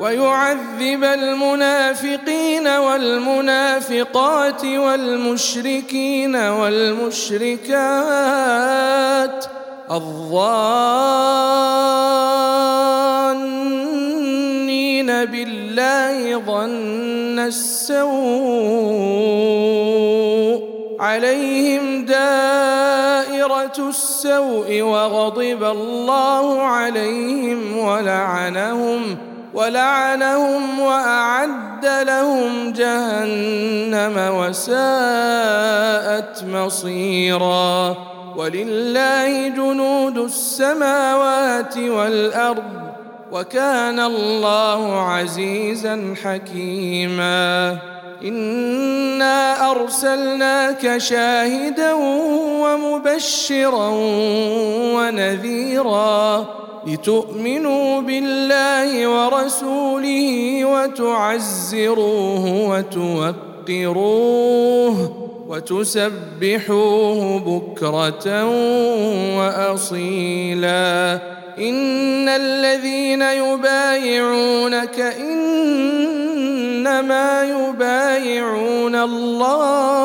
ويعذب المنافقين والمنافقات والمشركين والمشركات الظانين بالله ظن السوء عليهم دائرة السوء وغضب الله عليهم ولعنهم ۖ ولعنهم وأعد لهم جهنم وساءت مصيرا ولله جنود السماوات والأرض وكان الله عزيزا حكيما إنا أرسلناك شاهدا ومبشرا ونذيرا لتؤمنوا بالله ورسوله وتعزروه وتوقروه وتسبحوه بكرة وأصيلا. إن الذين يبايعونك إنما يبايعون الله.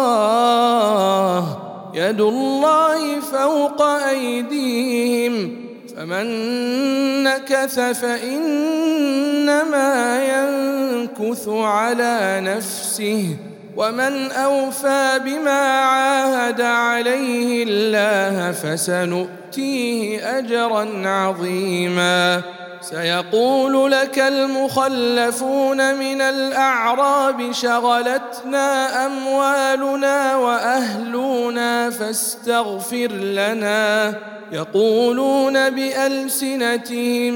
يد الله فوق أيديهم. فمن نكث فإنما ينكث على نفسه ومن أوفى بما عاهد عليه الله فسنؤتيه أجرا عظيما سيقول لك المخلفون من الأعراب شغلتنا أموالنا وأهلنا فاستغفر لنا. يقولون بألسنتهم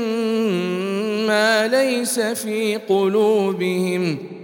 ما ليس في قلوبهم.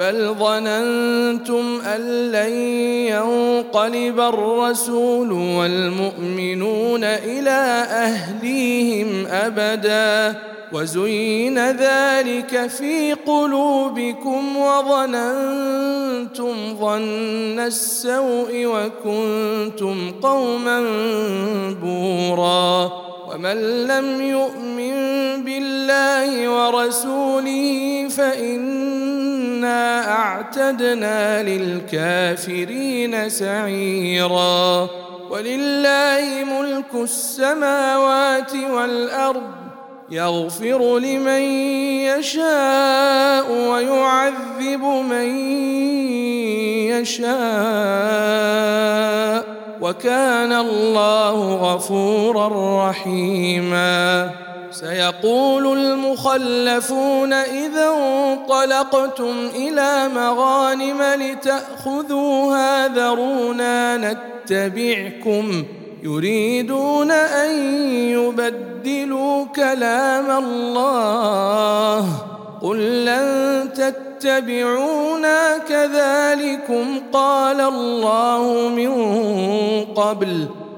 بل ظننتم أن لن ينقلب الرسول والمؤمنون إلى أهليهم أبدا. وزين ذلك في قلوبكم وظننتم ظن السوء وكنتم قوما بورا. ومن لم يؤمن بالله ورسوله فانا أعتدنا للكافرين سعيرا. ولله ملك السماوات والأرض يغفر لمن يشاء ويعذب من يشاء. وكان الله غفورا رحيما. سيقول المخلفون إذا انطلقتم إلى مغانم لتأخذوها ذرونا نتبعكم. يريدون أن يبدلوا كلام الله. قل لن تتبعونا كذلكم قال الله من قبل.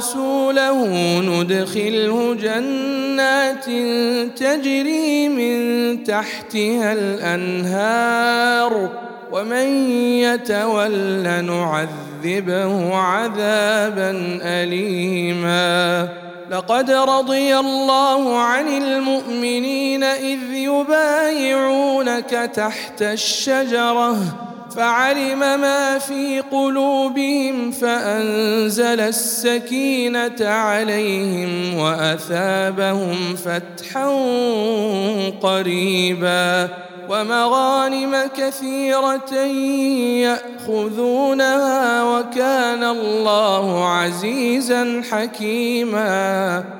ورسوله ندخله جنات تجري من تحتها الأنهار ومن يتول نعذبه عذابا اليما. لقد رضي الله عن المؤمنين إذ يبايعونك تحت الشجرة فعلم ما في قلوبهم فأنزل السكينة عليهم وأثابهم فتحا قريبا ومغانم كثيرة يأخذونها وكان الله عزيزا حكيما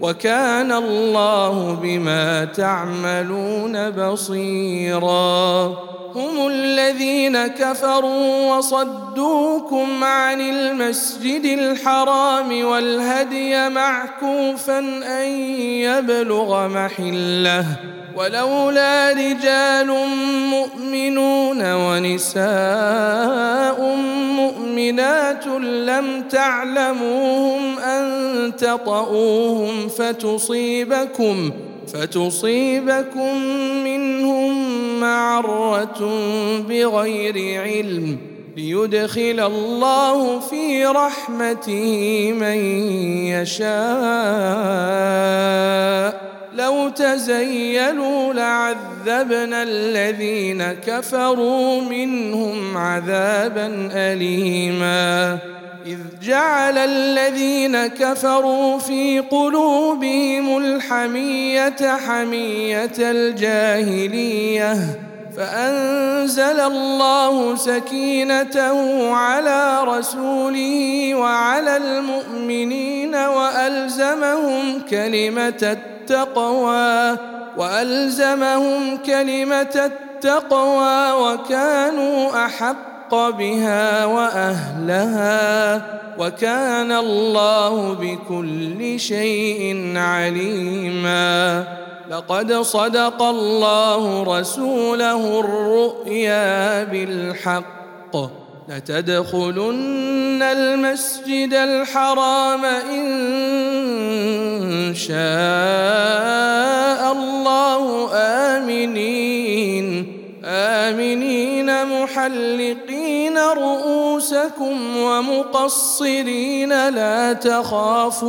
وكان الله بما تعملون بصيرا. هم الذين كفروا وصدوكم عن المسجد الحرام والهدي معكوفا أن يبلغ محله. ولولا رجال مؤمنون ونساء مؤمنات لم تعلموهم ان تطئوهم فتصيبكم فتصيبكم منهم معره بغير علم ليدخل الله في رحمته من يشاء لو لعذبنا الذين كفروا منهم عذابا أليما. إذ جعل الذين كفروا في قلوبهم الحمية حمية الجاهلية فأنزل الله سكينته على رسوله وعلى المؤمنين وألزمهم كلمة التقوى وألزمهم كلمة التقوى وكانوا أحق بها وأهلها وكان الله بكل شيء عليما. لقد صدق الله رسوله الرؤيا بالحق. لتدخلن المسجد الحرام إن شاء الله. آمنين. آمنين محلقين رؤوسكم ومقصرين لا تخافون.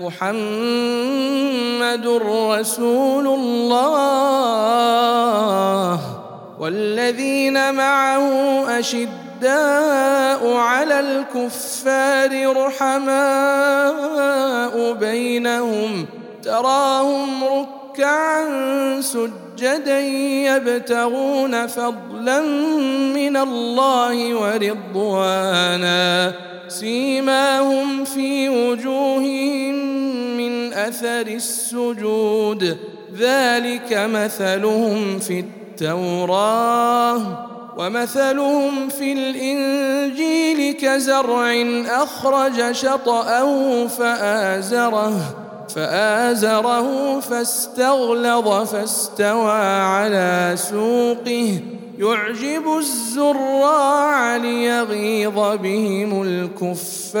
محمد رسول الله والذين معه أشداء على الكفار رحماء بينهم تراهم ركعا سجدا يبتغون فضلا من الله ورضوانا سيماهم في وجوههم أثر السجود. ذلك مثلهم في التوراه ومثلهم في الإنجيل كزرع أخرج شطأه فآزره فآزره فاستغلظ فاستوى على سوقه. يعجب الزراع ليغيظ بهم الكفار.